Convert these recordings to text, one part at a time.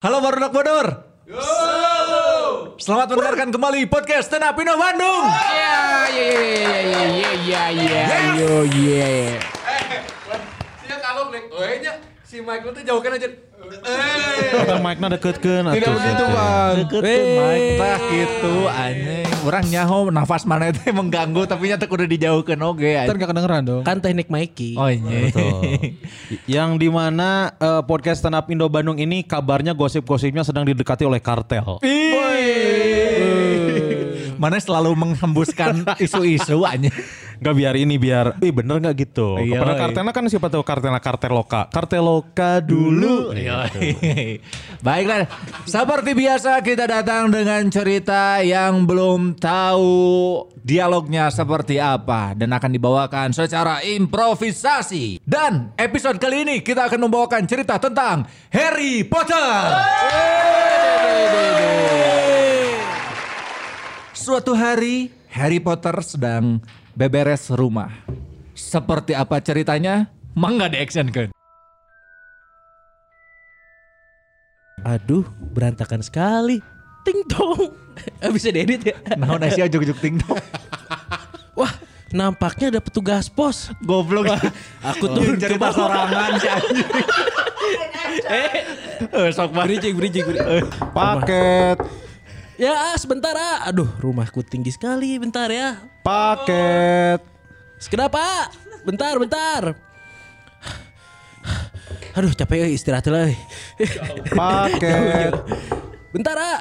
Halo Barudak Bodor. Selamat mendengarkan kembali podcast Stand Up Indo Bandung. Ya, ya, ya, ya, ya, ya, ya, yo, yeah. Sia kalau Black, oh si Michael tuh jauhkan aja. Eh, Kan mic-na deketkeun tidak atuh. begitu bang. Deket Mike tah gitu anjing. Urang nyaho nafas mana teh mengganggu tapi nya teh kudu dijauhkeun oge. Kan gak kedengeran dong. Kan teknik Mikey. Oh iya. Yang di mana eh, podcast Stand Up Indo Bandung ini kabarnya gosip-gosipnya sedang didekati oleh kartel. Mana selalu menghembuskan isu-isu anjing. Gak biar ini biar, ih bener gak gitu? Iya, Kepada iya. kartelnya kan siapa tahu kartelnya kartel loka, kartel loka dulu. Baiklah, seperti biasa kita datang dengan cerita yang belum tahu dialognya seperti apa dan akan dibawakan secara improvisasi. Dan episode kali ini kita akan membawakan cerita tentang Harry Potter. Suatu hari Harry Potter sedang beberes rumah. Seperti apa ceritanya? Mangga di action kan? Aduh, berantakan sekali. Ting tong. Eh, Bisa diedit ya? Nah, nasi juk-juk ting dong. Wah, nampaknya ada petugas pos. Goblok. Aku turun ke cerita bawah. sorangan si anjing. Eh, sok banget. Bridging, bridging, bridging. Paket, Ya, sebentar ah. Aduh, rumahku tinggi sekali. Bentar ya. paket. Kenapa? Bentar, bentar. Aduh, capek euy, istirahat lah. euy. Paket. Bentar ah.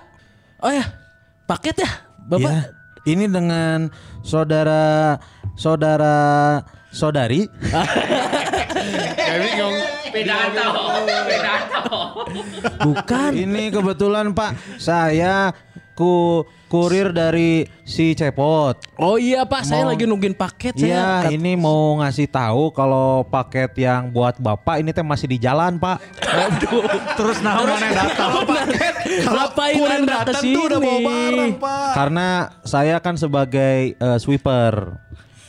Oh ya, paket ya, Bapak. Ya, ini dengan saudara saudara saudari Bukan. ini kebetulan Pak saya ku kurir dari si Cepot. Oh iya Pak, saya Mau- lagi nungguin paket saya. Iya, ini mau ngasih tahu kalau paket yang buat Bapak ini teh masih di jalan, Pak. Terus nah mana datang paket. Ngapain anda ke sini? Karena saya kan sebagai eh, sweeper.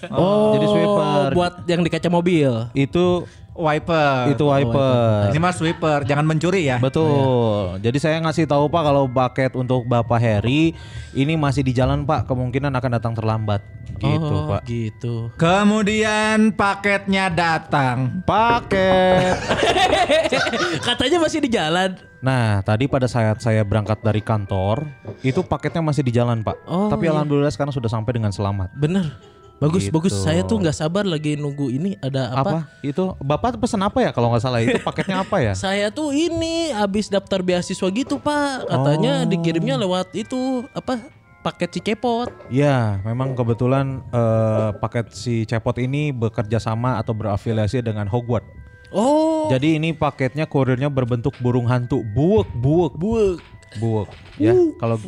Oh, Jadi sweeper. buat yang di kaca mobil. Itu Wiper. itu wiper. Ini mah sweeper, jangan mencuri ya. Betul. Jadi saya ngasih tahu Pak kalau paket untuk Bapak Harry ini masih di jalan Pak, kemungkinan akan datang terlambat. Gitu, oh, Pak. Gitu. Kemudian paketnya datang. Paket. Katanya masih di jalan. Nah, tadi pada saat saya berangkat dari kantor, itu paketnya masih di jalan, Pak. Oh, Tapi iya. alhamdulillah sekarang sudah sampai dengan selamat. Bener. Bagus, Gitu. bagus. Saya tuh nggak sabar lagi nunggu ini ada apa? Apa? Itu Bapak pesan apa ya kalau nggak salah? Itu paketnya apa ya? Saya tuh ini habis daftar beasiswa gitu Pak. Katanya dikirimnya lewat itu apa? Paket Cicepot. Ya, memang kebetulan eh, paket si Cepot ini bekerja sama atau berafiliasi dengan Hogwarts. Oh, Jadi ini paketnya kurirnya berbentuk burung hantu. Buek, buek, buek, buek. Ya, kalau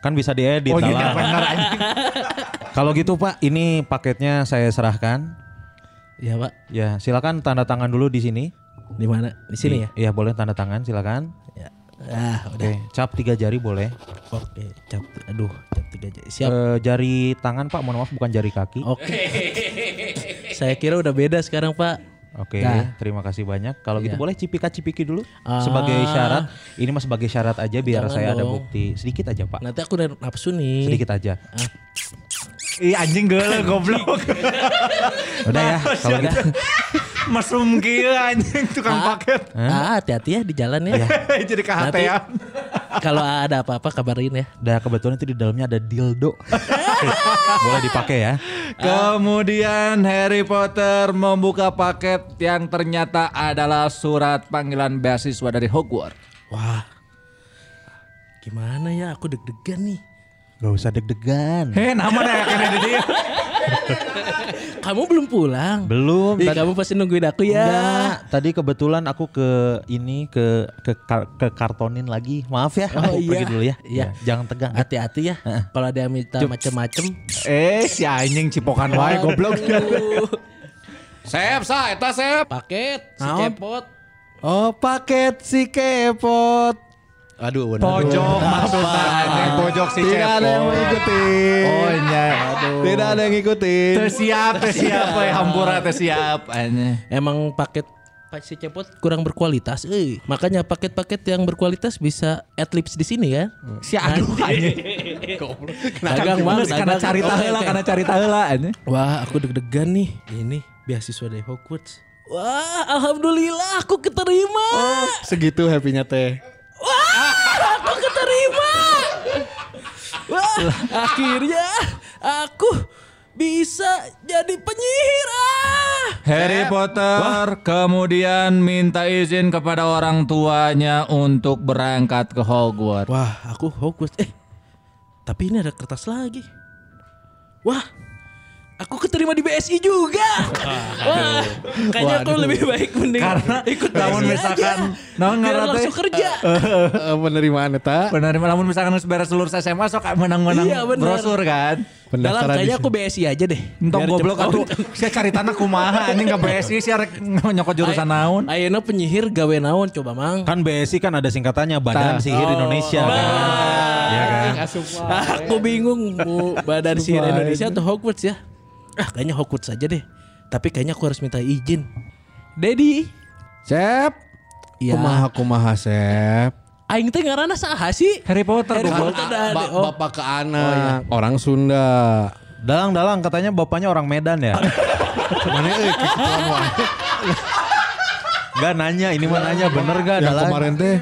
kan bisa diedit Oh iya benar. Kalau gitu Pak, ini paketnya saya serahkan. ya Pak. Ya, silakan tanda tangan dulu di sini. Di mana? Di sini ya? Iya, boleh tanda tangan, silakan. Ya. Ah, udah. Oke, cap tiga jari boleh. Oke, cap aduh, cap tiga jari. Siap. Eh, jari tangan Pak, mohon maaf bukan jari kaki. Oke. Saya kira udah beda sekarang, Pak. Oke, Nah. terima kasih banyak. Kalau gitu Iya. boleh cipika-cipiki dulu Ah. sebagai syarat. Ini mah sebagai syarat aja biar Jangan saya ada dong. bukti. Sedikit aja, Pak. Nanti aku udah nafsu nih. Sedikit aja. Ih anjing geuleuh goblok. Udah ya, kalau gitu. Mesum kieu anjing tukang paket. Ah, hati-hati ya di jalan ya. Jadi kehatean. Kalau ada apa-apa kabarin ya. Udah kebetulan itu di dalamnya ada dildo. boleh dipakai ya. Kemudian Harry Potter membuka paket yang ternyata adalah surat panggilan beasiswa dari Hogwarts. Wah. Gimana ya? Aku deg-degan nih. Gak usah deg-degan. Heh, nama dah kena di dia. Kamu belum pulang? Belum. Ih, Tadi- kamu pasti nungguin aku ya. Enggak, tadi kebetulan aku ke ini ke ke kar- ke kartonin lagi. Maaf ya, Oh, aku iya. pergi dulu ya. Iya. Ya, jangan tegang. Hati-hati ya. Kalau ada yang minta macem-macem. Eh, si anjing cipokan wae goblok. Sep, sa, eta sep. Paket, si cepot. Oh, paket si kepot. Aduh, bener. Pojok maksudnya pojok si Tidak ada yang mengikuti. Oh iya. Tidak ada yang ngikutin. Teu siap, teu siap we hampura teu siap anjing. Emang paket Pak si cepot kurang berkualitas. Eh, makanya paket-paket yang berkualitas bisa adlibs di sini ya. Si aduh Dagang bang, karena cari tahu lah, karena cari tahu lah. ini. Wah, aku deg-degan nih. Ini beasiswa dari Hogwarts. Wah, alhamdulillah aku keterima. Segitu happy-nya teh. Aku keterima. Wah, akhirnya aku bisa jadi penyihir. Ah. Harry Potter kemudian minta izin kepada orang tuanya untuk berangkat ke Hogwarts. Wah, aku Hogwarts. Eh, tapi ini ada kertas lagi. Wah, aku keterima di BSI juga. Wah, kayaknya aku lebih baik mending Karena ikut namun BSI misalkan aja. namun biar ngaran teh- langsung kerja. Eh, penerimaan eta. Benar, namun misalkan harus beres lulus SMA sok menang-menang Iya, brosur kan. Dalam kayaknya aku BSI aja deh. Entong goblok atuh. Sia cari tanah kumaha anjing ka BSI sia rek nyokot jurusan naon. Ayeuna penyihir gawe naon coba mang. Kan BSI kan ada singkatannya Badan. Sihir Indonesia kan. Iya kan? Aku bingung Badan Sihir Indonesia atau Hogwarts ya. Ah, kayaknya Hogwarts aja deh. Tapi kayaknya aku harus minta izin. Dedi, Sep. Iya. Kumaha kumaha Sep. aing teh ngaranna saha sih? Harry Potter Harry. Potter Ba- oh. bapak ke anak. Orang Sunda. Dalang-dalang katanya bapaknya orang Medan ya. Mana euy keketuan wae. Gak nanya, ini mah nanya bener gak Yang dalang? kemarin teh.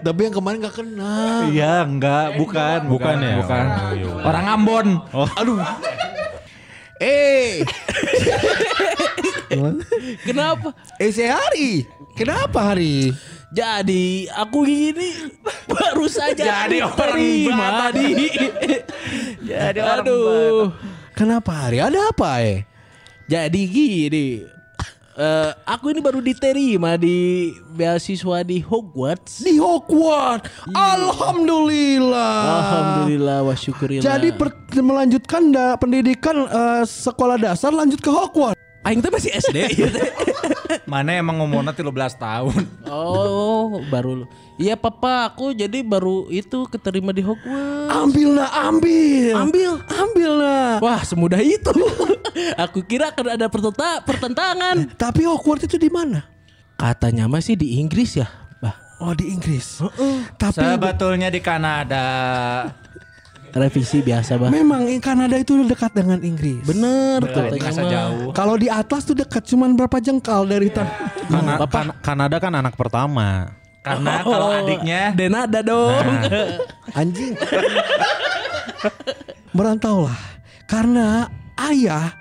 Tapi yang kemarin gak kenal. Iya, enggak, bukan, Bukan ya? bukan. Oh, iya. Orang Ambon. Aduh. Eh, Kenapa? eh si Hari. Kenapa Hari? Jadi aku gini baru saja Jadi orang terima Batak. di. Jadi orang Aduh. Kenapa Hari? Ada apa eh? Jadi gini. Eh, aku ini baru diterima di beasiswa di Hogwarts. Di Hogwarts. Alhamdulillah. Alhamdulillah wa syukurillah. Jadi per- melanjutkan da, pendidikan eh, sekolah dasar lanjut ke Hogwarts. Aing teh masih SD. ieu teh. Mana emang ngomongnya 13 tahun. oh, baru. Iya papa, aku jadi baru itu keterima di Hogwarts. Ambil nah, ambil. Ambil. Ambil nah. Wah, semudah itu. aku kira akan ada pertenta- pertentangan. Tapi Hogwarts itu di mana? Katanya masih di Inggris ya, Bah. Oh di Inggris. Tapi Sebetulnya di Kanada. Revisi biasa, Bah. memang Kanada itu dekat dengan Inggris. Bener, mah. jauh. Kalau di Atlas tuh dekat cuman berapa jengkal dari tan. Kana- kan- Kanada kan anak pertama. Karena kalau adiknya Denada dong. Anjing. Merantaulah. Karena ayah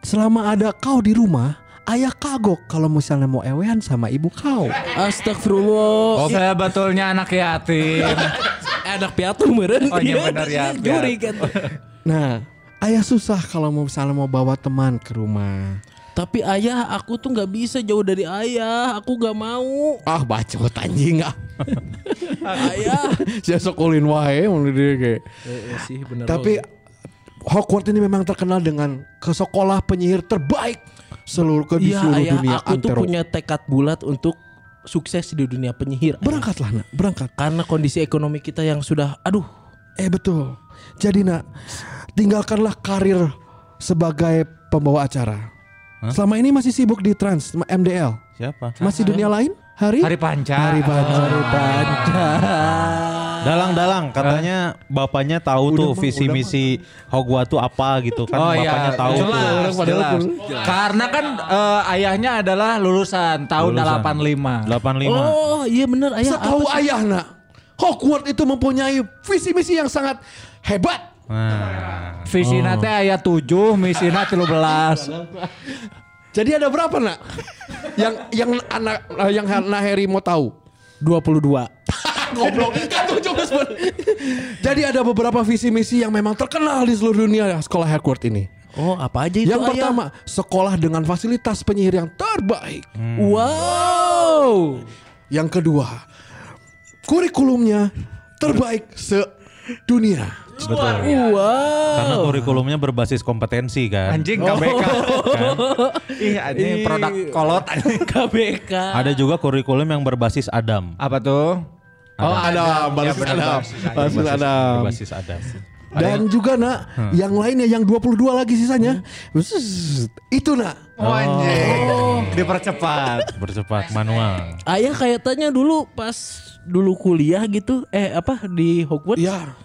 selama ada kau di rumah, ayah kagok kalau misalnya mau ewean sama ibu kau. Astagfirullah. sebetulnya anak yatim. Anak piatu meureun. Oh, iya bener ya, Juri kan. Nah, ayah susah kalau mau misalnya mau bawa teman ke rumah. Tapi ayah, aku tuh nggak bisa jauh dari ayah. Aku nggak mau. Ah, bacot anjing ah. ayah. Saya sokolin wae mun dia kayak. Eh, sih bener. Tapi Hogwarts ini memang terkenal dengan ke sekolah penyihir terbaik seluruh ke di Iya, seluruh ayah, dunia aku tuh antero. punya tekad bulat untuk sukses di dunia penyihir. Berangkatlah nak, berangkat. Karena kondisi ekonomi kita yang sudah, aduh, Eh betul. Jadi nak, tinggalkanlah karir sebagai pembawa acara. Selama ini masih sibuk di Trans MDL. Siapa? Masih dunia lain? Hari? Hari Panca. Hari Panca. Dalang-dalang katanya bapaknya tahu tuh visi misi Hogwarts tuh apa gitu kan Oh bapaknya iya, tahu tuh. jelas, jelas. Karena kan eh, ayahnya adalah lulusan tahun Lulusan. 85. 85. oh iya bener ayah. Setahu ayah nak, Hogwarts itu mempunyai visi misi yang sangat hebat. Nah, Visi nate ayat 7, misi nate 13. Jadi ada berapa nak? yang yang anak yang anak Harry mau tahu? 22. Goblok kan tujuh men. Jadi ada beberapa visi misi yang memang terkenal di seluruh dunia sekolah Hogwarts ini. Oh apa aja itu yang ayah? pertama, sekolah dengan fasilitas penyihir yang terbaik. Wow. Yang kedua, kurikulumnya terbaik sedunia. betul. Wow. Karena kurikulumnya berbasis kompetensi kan. Anjing KBK. Ih, anjing produk kolot anjing. KBK. Ada juga kurikulum yang berbasis Adam. Apa tuh? Oh, ada, basis Ya, Adam. basis Adam. Basis Adam. Adam. Dan juga nak, yang lainnya yang 22 lagi sisanya. Zzz, Itu nak. Oh, anjing. Dipercepat. Bercepat manual. Ayah kayak tanya dulu pas dulu kuliah gitu, eh apa di Hogwarts? Ya.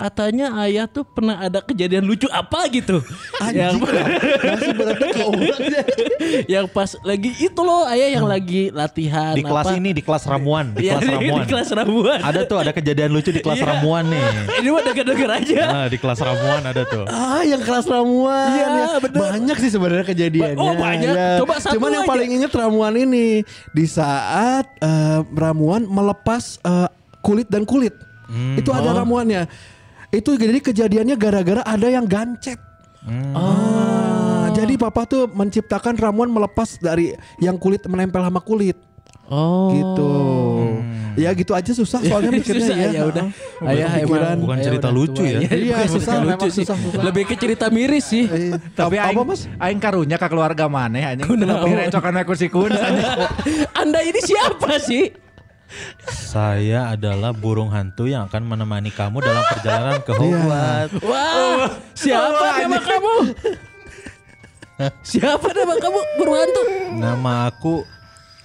Katanya ayah tuh pernah ada kejadian lucu apa gitu. yang, Masih berarti ke yang pas lagi itu loh ayah yang lagi latihan Di kelas apa. ini di kelas ramuan, di Iya, kelas ramuan. di kelas ramuan. Ada tuh ada kejadian lucu di kelas Iya. ramuan nih. Ini mah denger-denger aja. Nah, di kelas ramuan ada tuh. Ah, yang kelas ramuan. Iya, ya. bener. Banyak sih sebenarnya kejadiannya. Oh, banyak. Ya. Coba satu Cuman yang aja. paling inget ramuan ini di saat eh, ramuan melepas eh, kulit dan kulit. Hmm. Itu Oh. ada ramuannya. Itu jadi kejadiannya gara-gara ada yang gancet. Ah, jadi papa tuh menciptakan ramuan melepas dari yang kulit menempel sama kulit. Oh. Gitu. Ya gitu aja susah soalnya mikirnya Susah, ya. ya udah. Ah, Ayah kepikiran. emang Bukan ayah cerita udah lucu tua. ya. Iya, susah, lucu sih. susah, susah. Lebih ke cerita miris sih. Eh, Tapi apa, aing, apa mas? aing karunya ke keluarga maneh anjing. Tapi recokan aku si kun. Anda ini siapa sih? Saya adalah burung hantu yang akan menemani kamu dalam perjalanan ke Hogwarts. Wah, siapa nama kamu? Siapa nama kamu? Burung hantu. Nama aku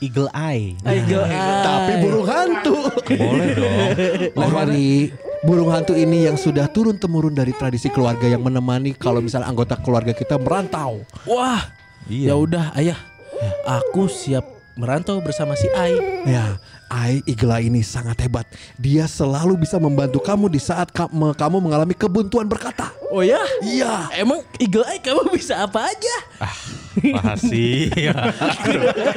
Eagle Eye. Ayo, Tapi burung hantu. Boleh dong. Oh, Hari burung hantu ini yang sudah turun temurun dari tradisi keluarga yang menemani kalau misalnya anggota keluarga kita merantau. Wah, Iya. ya udah ayah. Aku siap merantau bersama si Ai. Ya, Ai Igla ini sangat hebat. Dia selalu bisa membantu kamu di saat kamu mengalami kebuntuan berkata. Oh ya? Iya. Emang Eagle Eye kamu bisa apa aja? Makasih.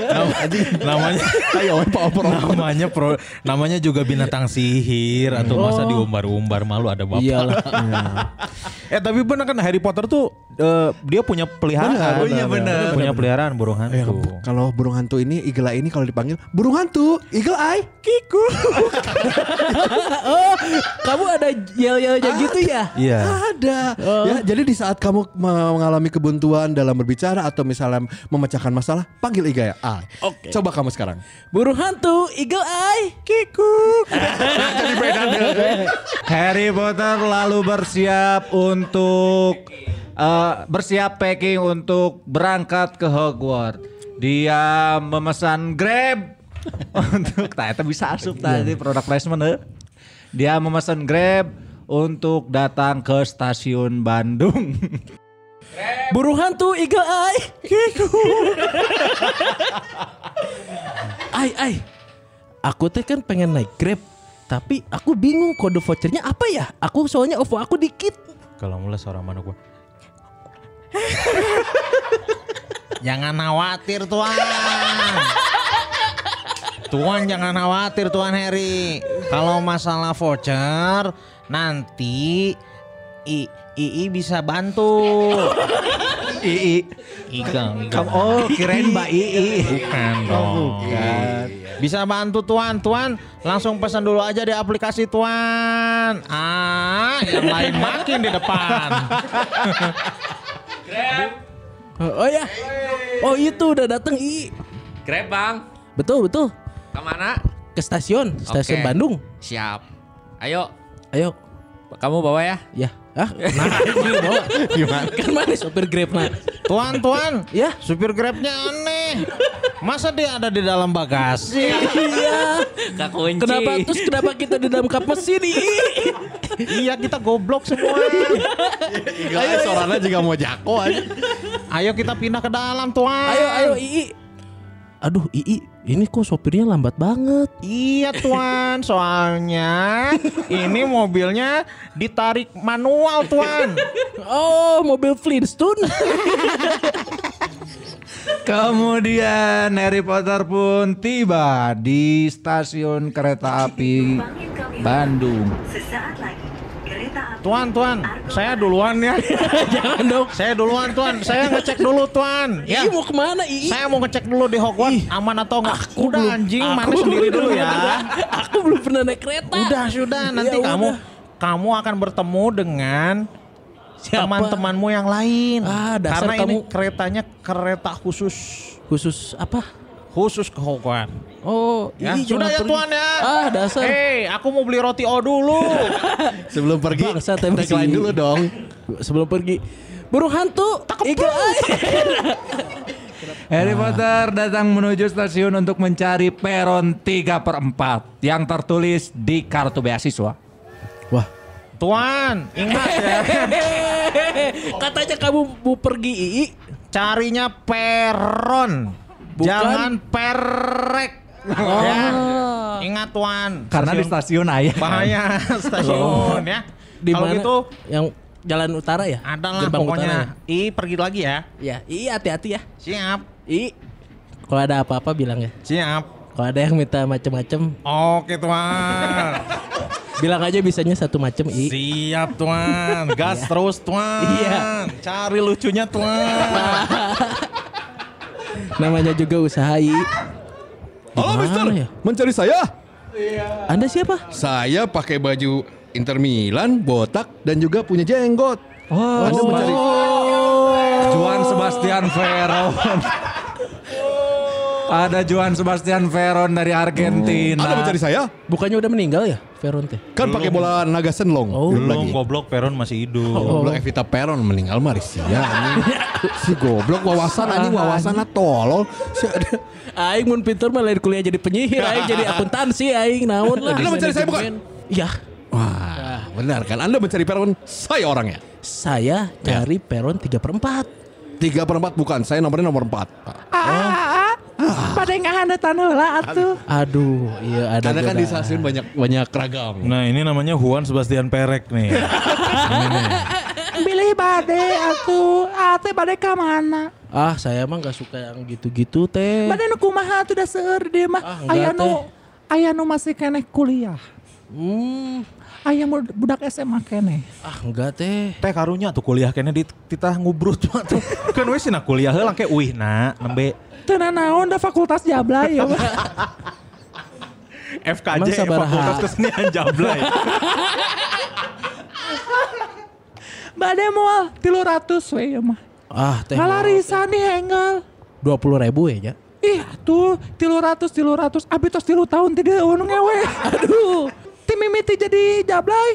Nam- namanya Ayo, Pak Opor. namanya pro, namanya juga binatang sihir atau masa diumbar-umbar malu ada bapak. Iyalah. eh tapi benar kan Harry Potter tuh eh, dia punya peliharaan. Oh iya, benar. Punya peliharaan burung hantu. bu- kalau burung hantu ini Igla ini kalau dipanggil burung hantu, Eagle Eye, Kiku. oh, kamu ada yel-yelnya gitu ya? Iya. Ada. Ya, jadi di saat kamu mengalami kebuntuan dalam berbicara atau misalnya memecahkan masalah, panggil Iga ya. Eye. Oke. Coba kamu sekarang. Burung hantu, Eagle Eye. Kiku. Harry Potter lalu bersiap untuk eh, bersiap packing untuk berangkat ke Hogwarts. Dia memesan Grab untuk ternyata bisa asup tadi produk placement eh. Dia memesan Grab untuk datang ke stasiun Bandung. Burung hantu, Eagle Eye. Ai, ai. Aku teh kan pengen naik Grab, tapi aku bingung kode vouchernya apa ya? Aku soalnya OVO aku dikit. Kalau mulai seorang mana gua. jangan khawatir tuan. Tuan jangan khawatir Tuan Harry. Kalau masalah voucher nanti I, II bisa bantu. Ii. Iga, Kamu oh kirain Mbak Ii. Bukan dong. Bukan. Bisa bantu tuan, tuan langsung pesan dulu aja di aplikasi tuan. Ah, yang lain makin di depan. Oh, oh ya. Oh itu udah dateng I. Grab bang, Betul betul. ke mana? Ke stasiun, stasiun Oke. Bandung. Siap. Ayo, Ayo. Kamu bawa ya. Ya. Ah, nah, ini bawa. Kan mana sopir Grab nah. Tuan, tuan, Ya. supir grabnya aneh. Masa dia ada di dalam bagasi? Iya. Gak kunci. Kenapa terus kenapa kita di dalam kap mesin iya, kita goblok semua. Igla Eye suaranya juga mau jako aja. Ayo kita pindah ke dalam, tuan. Ayo ayo Ii. Aduh Ii, ini kok sopirnya lambat banget. Iya tuan, soalnya ini mobilnya ditarik manual tuan. Oh, mobil Flintstone. Kemudian Harry Potter pun tiba di stasiun kereta api Bandung. Sesaat lagi Tuan, tuan, saya duluan ya. Jangan dong. Saya duluan tuan, saya ngecek dulu tuan. Ii mau ke mana Ii? Saya mau ngecek dulu di Hogwarts aman atau enggak. Udah belum- anjing, aku mana sendiri dulu ya. Aku belum pernah naik kereta. Udah sudah, nanti Ya kamu udah. kamu akan bertemu dengan teman-temanmu yang lain. Ah, dasar Karena ini kamu- keretanya kereta khusus. Khusus apa? Khusus ke Hokwan. Oh, Ya, ih, sudah ya pergi. tuan ya. Ah, dasar. Hei, aku mau beli roti O dulu. Sebelum pergi, tagline dulu dong. Sebelum pergi. Burung hantu. Iga Harry Potter datang menuju stasiun untuk mencari peron 3 per 4 yang tertulis di kartu beasiswa. Wah, Tuan, ingat ya. Katanya kamu mau pergi Ii. Carinya peron. Bukan. Jangan perek. Ya. Ingat Tuan. Karena di stasiun ayah. bahaya stasiun ya. Di Kalau mana? gitu Yang jalan utara ya? ada lah pokoknya. utara I pergi lagi ya. ya? Ya, Ii hati-hati ya. Siap. Ii. Kalau ada apa-apa bilang ya. Siap. Kalau ada yang minta macem-macem, Oke Tuan. bilang aja bisanya satu macem Ii. Siap Tuan. Gas terus Tuan. Iya. Cari lucunya Tuan. Namanya juga usaha Ii. halo Gimana Mister, ya? mencari saya? Anda siapa? Saya pakai baju Inter Milan, botak dan juga punya jenggot. Oh, Anda mencari Juan Sebastian Veron. Ada Juan Sebastian Veron dari Argentina. Anda mencari saya? Bukannya udah meninggal ya, Veronte? Kan pakai bola naga senlong. Oh. Belum lagi. goblok Peron masih hidup. Goblok Evita Peron meninggal Marisia. Si goblok wawasan anjing wawasanna tolol. Si ada- Aing mun pinter mah lain kuliah jadi penyihir, aing jadi akuntansi, aing naon lah. Anda mencari saya bukan? Iya. Wah, benar kan? Anda mencari Peron, saya orangnya. Saya cari peron 3 per 4. Tiga per empat bukan, saya nomornya nomor empat. Pada yang ada tanah lah atuh. Aduh, iya ada Karena kan di stasiun banyak banyak ragam. Nah ini namanya Juan Sebastian Perek nih. Pilih bade atuh. Ate bade ka mana? Ah, saya mah nggak suka yang gitu-gitu teh. Bade nu kumaha tuh da seueur dia mah. Ah, aya nu aya nu masih keneh kuliah. Hmm, Aya budak SMA keneh. ah enggak teh. Teh karunya tuh kuliah kayaknya di titah ngubrut mah tuh. Kan wes na kuliah heula ke uih na nembe Teu naon da fakultas Jablay ya. mah. FKJ? Fakultas Kesenian Jablay. Bade moal 300 we ya mah. Ah, teh. Ngalarisan nih henggal. 20 ribu ya, Nya. Ih tuh tilu ratus tilu ratus abi tos tilu tahun tiga unu ngewe aduh tim mimiti jadi jablay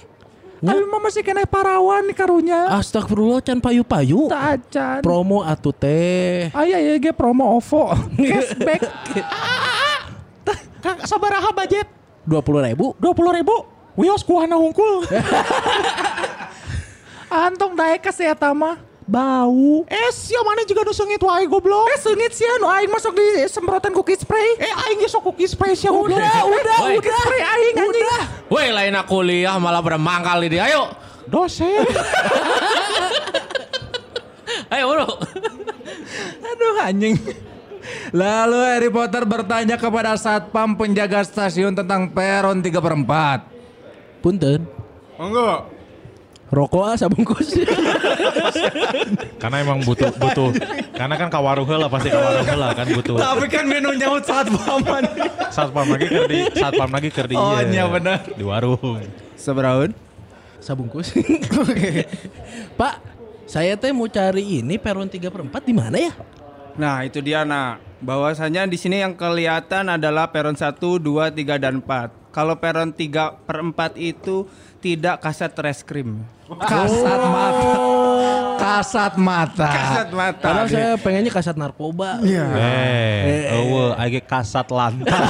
abi mah masih kena parawan nih karunya Astagfirullah can payu-payu. tak acan Promo atuh teh. ayah ya ge promo OVO cashback Kak sabaraha budget? 20 ribu. Dua puluh ribu. Wios kuahna hungkul. antong daek ka si eta mah bau Eh sia mana juga nu seungit wae goblok. eh sengit sih anu aing masuk di semprotan cookie spray Eh aing ge sok cookie space ya goblok. udah udah udah spray aing anjing Woi lain kuliah malah pada mangkal di dia. Ayo. Dosen. Ayo bro. Aduh anjing. Lalu Harry Potter bertanya kepada satpam penjaga stasiun tentang peron 3 per 4. Punten. Enggak. Rokok ah sabungkus. Karena emang butuh butuh. Karena kan kawarung heula pasti kawarung heula kan butuh. Tapi kan menu nyaut satpaman. Satpam lagi keur di satpam lagi keur di Oh, ieu, iya bener. Di warung. Seberaun? sabungkus. Pak, saya teh mau cari ini peron 3 per 4 di mana ya? Nah itu dia nak Bahwasanya di sini yang kelihatan adalah peron 1, 2, 3, dan 4 Kalau peron 3 per 4 itu tidak kasat reskrim Kasat mata. Kasat mata. Kasat mata Karena saya pengennya kasat narkoba. Eh, eueuh age kasat lantas.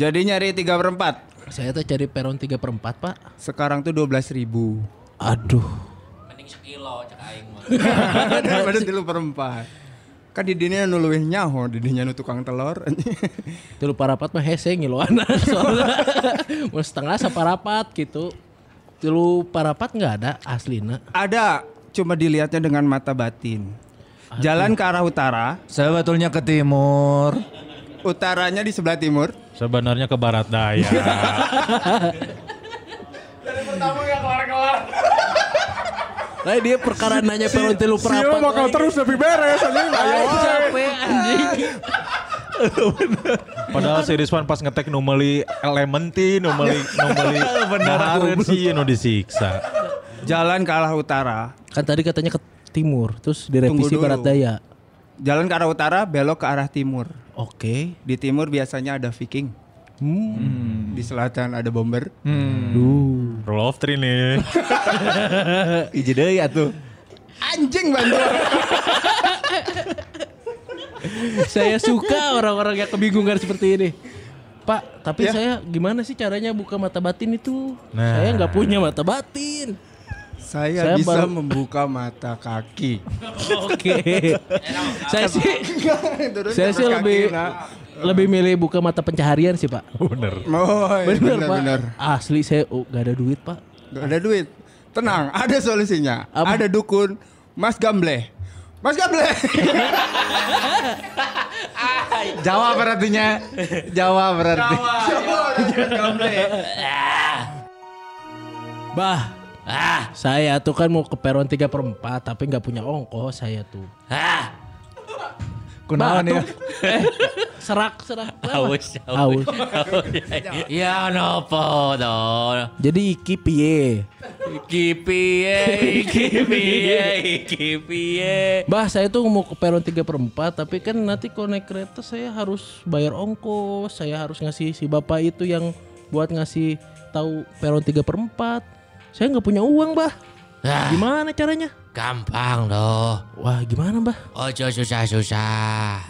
Jadi nyari 3 per 4 Saya tuh cari peron 3 per 4 pak. Sekarang tuh 12 ribu Aduh. Mending sekilo cek aing. Daripada 3 per 4 Kan di dinya nu leuwih nyaho Di dinya nu tukang telur Tilu parapat mah hese ngiluan soalnya. Mau setengah saparapat gitu. Tilu parapat nggak ada aslina. Ada Cuma dilihatnya dengan mata batin Jalan ke arah utara Sebetulnya ke timur. Utaranya di sebelah timur Sebenarnya ke barat daya. Nah dia perkara nanya peron tilu parapat. bakal terus lebih beres capek anjing. Padahal si Rizwan pas ngetek nu meuli elementi, nu meuli nu meuli beneran sih nu disiksa. Jalan ke arah utara Kan tadi katanya ke timur, terus direvisi barat daya. Jalan ke arah utara, belok ke arah timur. Oke. Di timur biasanya ada Viking. Di selatan ada bomber. Roll of three nih. Ije deui atuh. Anjing bantuan. saya suka orang-orang yang kebingungan seperti ini. Pak, tapi saya gimana sih caranya buka mata batin itu? Nah. Saya nggak punya mata batin. Saya, Saya bisa baru- membuka mata kaki. Oke. saya sih saya sih kaki, lebih nah. Lebih milih buka mata pencaharian sih, Pak. Bener. Oh, iya, Bener, bener, Pak. bener. Asli saya oh, gak ada duit, Pak. Gak ada duit. Tenang, ada solusinya. Apa? Ada dukun Mas Gamble. Mas Gamble. Jawab berartinya. Jawab berarti. Mas Gamble. Bah, ah, saya tuh kan mau ke peron 3 per 4 tapi nggak punya ongkos saya tuh. Ah, Kunaon ya? Eh, serak, serak. Haus, Haus. Ya nopo to. Jadi iki piye? Iki piye, iki piye, iki piye. Bah, saya tuh mau ke peron 3 per 4 tapi kan nanti kalau naik kereta saya harus bayar ongkos, saya harus ngasih si bapak itu yang buat ngasih tahu peron 3 per 4. Saya nggak punya uang, Bah. Ah, Gimana caranya? gampang loh. Wah, gimana, Bah? Ojo susah-susah.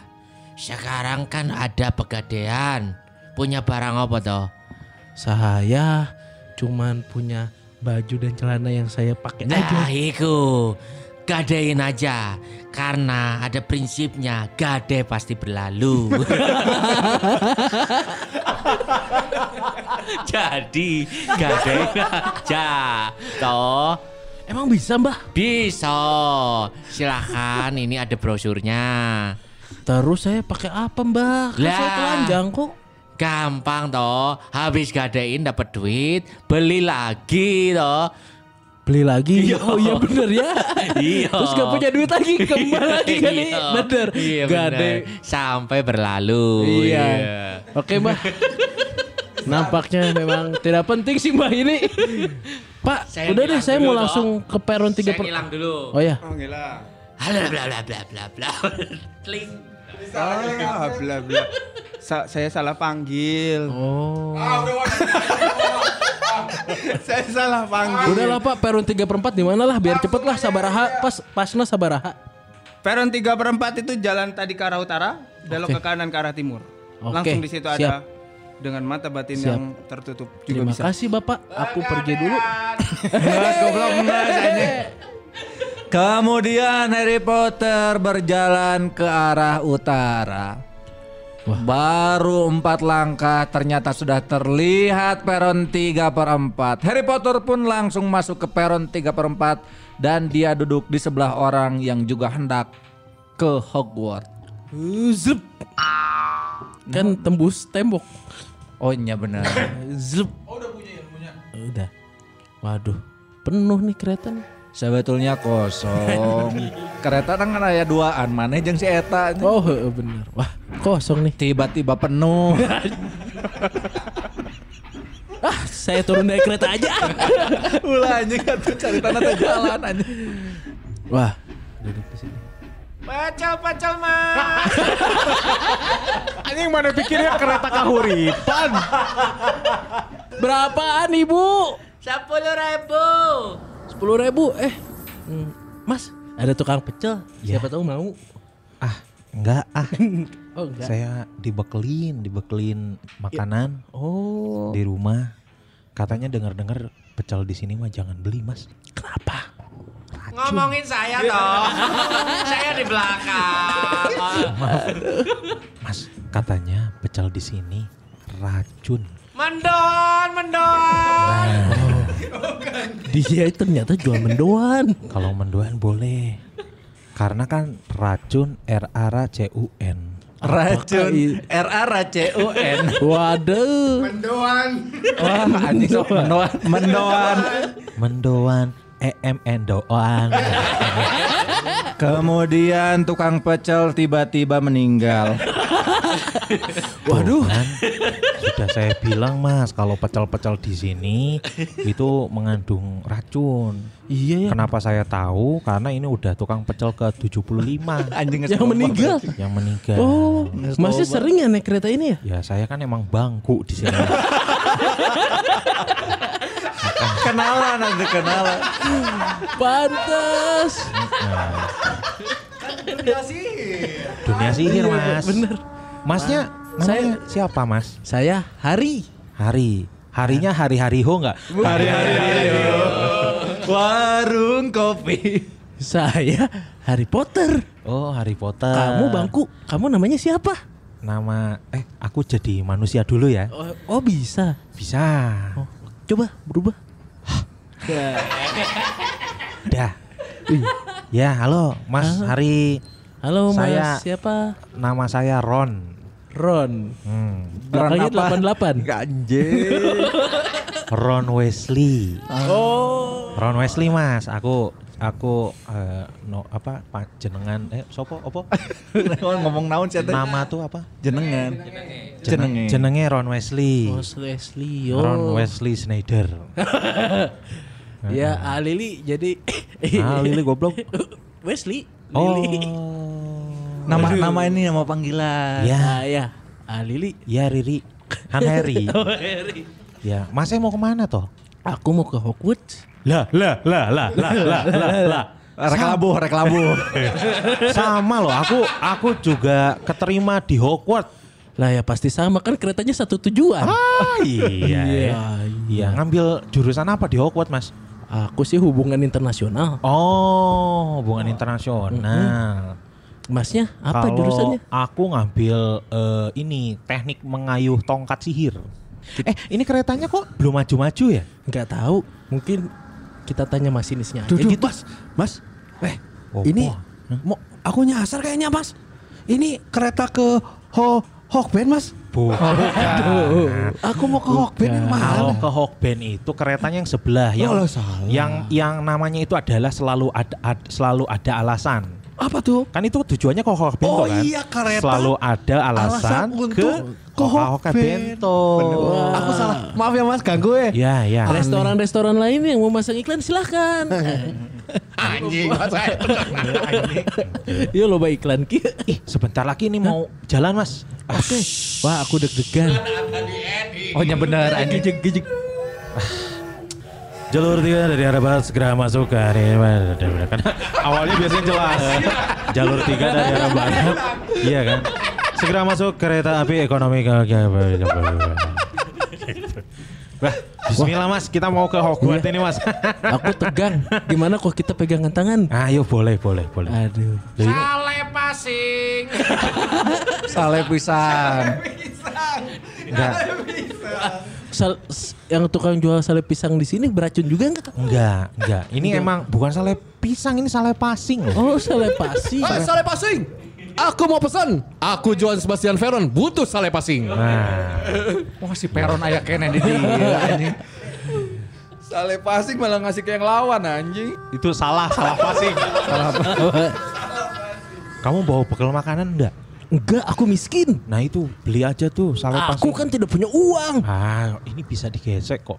Sekarang kan ada pegadaian. Punya barang apa toh? Saya cuman punya baju dan celana yang saya pakai aja. Nah, iku. Gadein aja. Karena ada prinsipnya, gade pasti berlalu. Jadi, gadein aja. Toh, Emang bisa, Mbah? bisa. Silahkan, ini ada brosurnya. Terus saya pakai apa, Mbah? Kan saya telanjang kok. Gampang toh, habis gadein dapat duit, beli lagi toh. Beli lagi. Oh iya bener ya. Iya. Terus gak punya duit lagi kembali lagi kan nih. Iya. Bener. Iya Gade. Sampai berlalu. Iya. Oke mbak. Nampaknya memang tidak penting sih mbak ini. Pak, Saya udah deh saya mau langsung ke peron 3 Saya per... hilang dulu. Oh ya. Oh gila. Halo bla bla bla bla bla. Kling. Ah, bla bla. Sa- saya salah panggil. Oh. saya salah panggil. Udahlah Pak, peron 3 per 4 di mana lah biar cepet lah sabaraha pas pasna sabaraha. Peron 3 per 4 itu jalan tadi ke arah utara, belok Oke. ke kanan ke arah timur. Oke, Langsung di situ siap. Dengan mata batin Siap. yang tertutup juga Terima bisa. kasih Bapak, aku pergi dulu. Goblok bener ini. Kemudian Harry Potter berjalan ke arah utara. Baru empat langkah ternyata sudah terlihat peron 3 per 4. Harry Potter pun langsung masuk ke peron 3 per 4 dan dia duduk di sebelah orang yang juga hendak ke Hogwarts. Zup. Kan tembus tembok. Oh iya benar. Zup. Oh udah punya punya. Udah. Waduh, penuh nih kereta nih. Sebetulnya kosong. Kereta kan ada duaan, mana jeung si Eta. Oh bener. Wah kosong nih. Tiba-tiba penuh. Ah saya turun dari kereta aja. Ulah anjing atuh cari tanah teh jalan anjing. Wah duduk di sini. Pacel pacel mas. Anjing mana pikirnya kereta kahuripan. Berapaan ibu? Sepuluh ribu. Sepuluh ribu. Eh, hmm, mas ada tukang pecel. Siapa tahu mau. Ah, enggak ah. Oh enggak. Saya dibekelin, dibekelin makanan Oh. di rumah. Katanya dengar-dengar pecel di sini mah jangan beli, Mas. Kenapa? Ngomongin saya toh. saya di belakang. Mas, katanya pecel di sini racun. Mendon, mendon. Dia ternyata jual mendoan. Kalau mendoan boleh. Karena kan racun R A R C U N. Racun R A R C U N. Waduh. Mendoan. Wah, anjing mendoan, mendoan. Mendoan E M N doan. Kemudian tukang pecel tiba-tiba meninggal. Waduh. Kan, Sudah saya bilang mas, kalau pecel-pecel di sini itu mengandung racun. Iya ya. Kenapa saya tahu? Karena ini udah tukang pecel ke 75 Anjing Yang meninggal. yang meninggal. Oh, masih sering ya naik kereta ini ya? Ya saya kan emang bangku di sini. Kenalan nanti kenalan. Pantas. Dunia sihir mas. Bener. Masnya namanya siapa mas? Saya Hari. Hari. Harinya hari-hari ho nggak? Hari-hari warung kopi. Saya Harry Potter. Oh Harry Potter. Kamu bangku. Kamu namanya siapa? Nama eh aku jadi manusia dulu ya. Oh, oh, bisa. Bisa. Oh, coba berubah. Dah. Ya halo Mas Hari. Halo Mas, Saya- siapa? Nama saya Ron. Ron. Hmm. Belakangnya Ron 88. Anjing. Ron Wesley. Oh. Ron Wesley Mas. Aku aku eh, no apa pa- jenengan eh sopo opo ngomong naon sih teh? nama tuh apa Jenengan. Jeneng- Jenenge. jenenge Ron Wesley Mas Leslie. Ron Oh. Wesley Snyder Ya, ya ah Lili jadi Ah Lili goblok. Wesley, Lili. Oh. Nama Aduh. nama ini nama panggilan. Ya, ah, ya. Ah Lili. Ya Riri. Kan Harry. oh, Harry. Ya, Mas mau ke mana toh? Aku mau ke Hogwarts. Lah, lah, lah, lah, lah, lah, lah, lah. Reklabo, reklabo. sama loh, aku aku juga keterima di Hogwarts. Lah ya pasti sama kan keretanya satu tujuan. Ah, iya. iya. Ya. iya. Ngambil jurusan apa di Hogwarts, Mas? Aku sih hubungan internasional. Oh, hubungan internasional. Masnya apa Kalau jurusannya? Aku ngambil eh, ini teknik mengayuh tongkat sihir. Eh, ini keretanya kok belum maju-maju ya? Nggak tahu. Mungkin kita tanya masinisnya aja Duh, gitu. Mas, Mas, eh, Opo. ini mau aku nyasar kayaknya Mas. Ini kereta ke Ho Hokben Mas. Bukan. Aku mau ke Hokben yang Kalau mana? ke Hokben itu keretanya yang sebelah yang Oh, salah. yang yang namanya itu adalah selalu ada ad- selalu ada alasan. Apa tuh? Kan itu tujuannya ke Hokben Oh kan? iya, kereta. Selalu ada alasan, Alasan ke untuk ke Hokben. Bento. Aku salah. Maaf ya Mas, ganggu ya. Ya, ya. Restoran-restoran lain yang mau masang iklan silahkan. Anjing. Iya loba iklan ki. Ih, sebentar lagi nih mau jalan, Mas. Oke. Wah aku deg-degan. Oh nya bener anjing. Gejek gejek. Jalur tiga dari arah barat segera masuk ke area Karena awalnya biasanya jelas. Jalur tiga dari arah barat. Iya kan? Segera masuk kereta api ekonomi ke Bismillah mas, kita mau ke Hogwarts ini mas. Aku tegang. Gimana kok kita pegangan tangan? Ayo boleh, boleh, boleh. Aduh. Loh, ini- Sale pasing. Sale pisang. Enggak, yang tukang jual sale pisang di sini beracun juga enggak? enggak, enggak. Ini emang bukan sale pisang, ini sale pasing loh. Oh, sale pasi. Hai, sale pasing. Aku mau pesan. Aku Johan Sebastian Veron butuh sale pasing. Nah, Wah si Peron aya kene di dia anjing. Sale pasing malah ngasih ke yang lawan anjing. itu salah, salah pasing. Kamu bawa bekal makanan enggak? Enggak, aku miskin. Nah itu beli aja tuh sale Aku kan tidak punya uang. Ah, ini bisa digesek kok.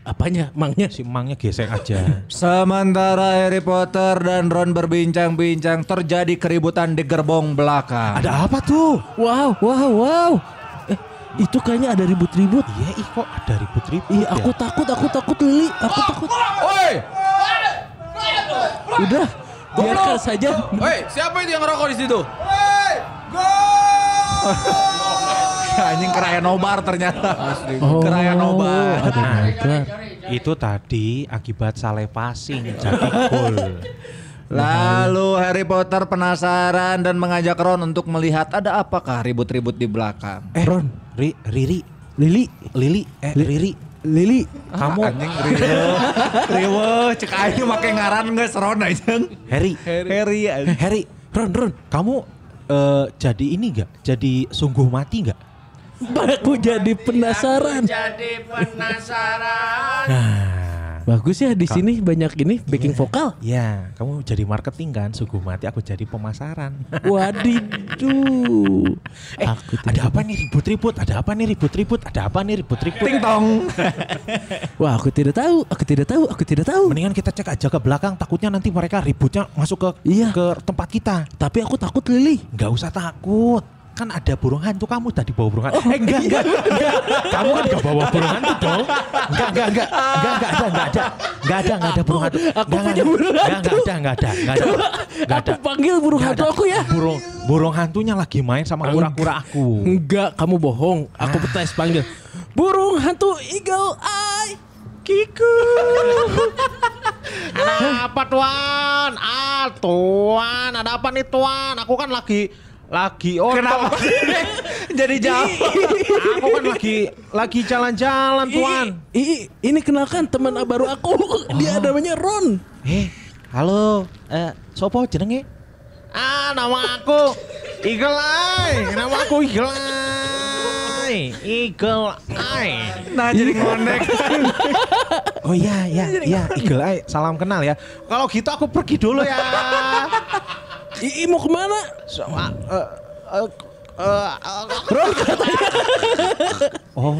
Apanya? Mangnya? Si emangnya gesek aja. Sementara Harry Potter dan Ron berbincang-bincang terjadi keributan di gerbong belakang. Ada apa tuh? Wow, wow, wow. Eh, itu kayaknya ada ribut-ribut. Iya, ih kok ada ribut-ribut Ih, ya? aku takut, aku takut Lili. Aku takut. Oi, Udah, biarkan saja. oi, siapa itu yang ngerokok di situ? anjing keraya nobar ternyata. Oh, Keraya nobar. ada nobar. Itu tadi akibat sale passing jadi gol. Lalu Harry Potter penasaran dan mengajak Ron untuk melihat ada apakah ribut-ribut di belakang. Eh, Ron, Ri, Riri, Lili, Lili, eh Riri, Lili. kamu Anjing riwe. riwe cek aja make ngaran geus Ron anjing. Harry, Harry anjing. Harry, Ron, Ron, kamu eh, jadi ini enggak? Jadi sungguh mati enggak? Aku jadi penasaran. Jadi penasaran. Nah, Bagus ya di sini banyak ini backing vokal. Ya, kamu jadi marketing kan, sugu mati aku jadi pemasaran. Wadiduh. eh, Aku tidak- ada apa nih ribut-ribut? Ada apa nih ribut-ribut? Ada apa nih ribut-ribut? Ting tong. Wah, aku tidak tahu, aku tidak tahu, aku tidak tahu. Mendingan kita cek aja ke belakang, takutnya nanti mereka ributnya masuk ke Iya. ke tempat kita. Tapi aku takut Lili. Nggak usah takut. Kan ada burung hantu kamu tadi bawa burung hantu. eh enggak, enggak, enggak. Kamu kan enggak bawa burung hantu dong. Enggak, enggak, enggak. Enggak, enggak ada, enggak ada. Enggak ada, enggak ada burung hantu. Aku Enggak, punya enggak, burung enggak, hantu. Enggak ada, enggak ada, enggak ada. Enggak Aku ada. panggil burung hantu ada. aku ya. Burung burung hantunya lagi main sama kura-kura aku. Enggak, kamu bohong. Aku Ah. tes panggil. Burung hantu eagle eye. Kiku. Ada apa tuan? Ah tuan, ada apa nih tuan? Aku kan lagi lagi oh Kenapa? Jadi jauh. Aku kan lagi lagi jalan-jalan tuan. Ii, ini kenalkan teman baru aku. Dia namanya Ron. Eh, halo. Eh, sopo jenenge? Ah, nama aku Eagle Eye. Nama aku Eagle Eye. Eagle Eye. Nah jadi ngonek. Oh iya, iya, iya, Eagle Eye. Salam kenal ya. Kalau gitu aku pergi dulu ya. Ii mau ke mana? So, ah, eh, eh, eh, eh, Oh,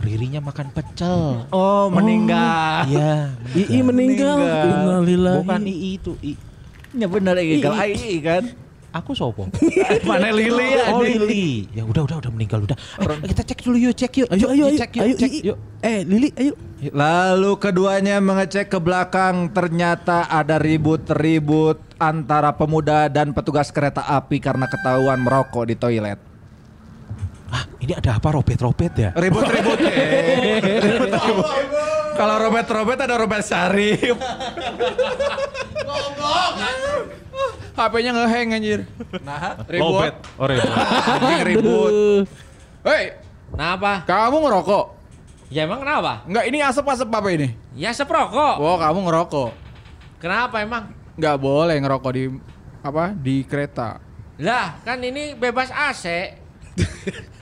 Ririnya makan pecel. Oh meninggal. Iya. Ii meninggal. Meninggal. Innalillahi. Bukan II itu I. Ya bener Eagle Eye Ii kan. Aku sopo? Mana Lili ya? Oh. Lili. Ya udah udah udah meninggal udah. Eh, kita cek dulu yuk, cek yuk. Ayo ayo ayo. cek yuk, ayo cek yuk. Eh Lili ayo. Lalu keduanya mengecek ke belakang ternyata ada ribut-ribut antara pemuda dan petugas kereta api karena ketahuan merokok di toilet. Ah, ini ada apa Robet-robet ya? Ribut-ribut. Ribut-ribut. Kalau Robert-Robert ada Robert Sarif. HP-nya ngehang anjir. Nah, Ribut. Oh, ribut. anjing ribut. Hei, Kenapa? kamu ngerokok? Ya emang kenapa? Enggak, ini asap-asap apa ini? Ya seprokok. Oh, kamu ngerokok. Kenapa emang? Enggak boleh ngerokok di apa? Di kereta. Lah kan ini bebas AC.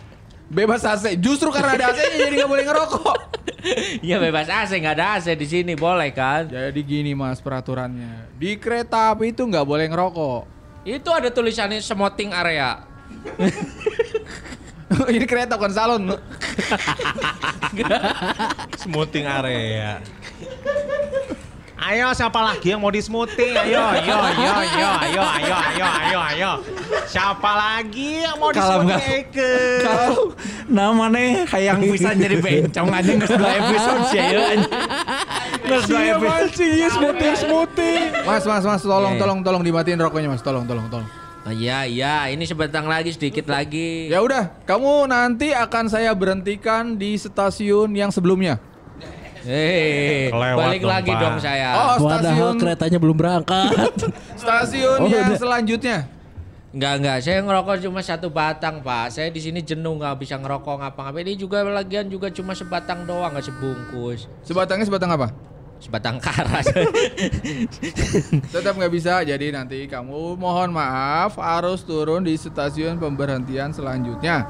Bebas AC. Justru karena ada AC-nya jadi nggak boleh ngerokok. ya bebas AC nggak ada AC di sini boleh kan? Jadi gini mas peraturannya. Di kereta api itu nggak boleh ngerokok. Itu ada tulisannya smoking area. ini kereta bukan salon. Smoothing area. Ayo siapa lagi yang mau di smoothing? Ayo, ayo, ayo, ayo, ayo, ayo, ayo, ayo, ayo. Siapa lagi yang mau di nggak- Eke? Kalau namanya hayang bisa jadi bencong aja nggak dua episode sih ya. Nggak dua episode. sih smoothing smoothing. Mas mas mas tolong Iya, iya. tolong tolong dimatiin rokoknya mas tolong tolong tolong. Oh, iya iya ini sebentar lagi sedikit lagi. Ya udah, kamu nanti akan saya berhentikan di stasiun yang sebelumnya. Hei, balik dong, lagi Pak. dong saya. Oh, Padahal stasiun keretanya belum berangkat. stasiun Oh, yang udah. selanjutnya. Enggak enggak, saya ngerokok cuma satu batang pak. Saya di sini jenuh nggak bisa ngerokok ngapa-ngapain. Ini juga lagian juga cuma sebatang doang nggak sebungkus. Sebatangnya sebatang apa? Sebatang karas. Tetap nggak bisa. Jadi nanti kamu mohon maaf harus turun di stasiun pemberhentian selanjutnya.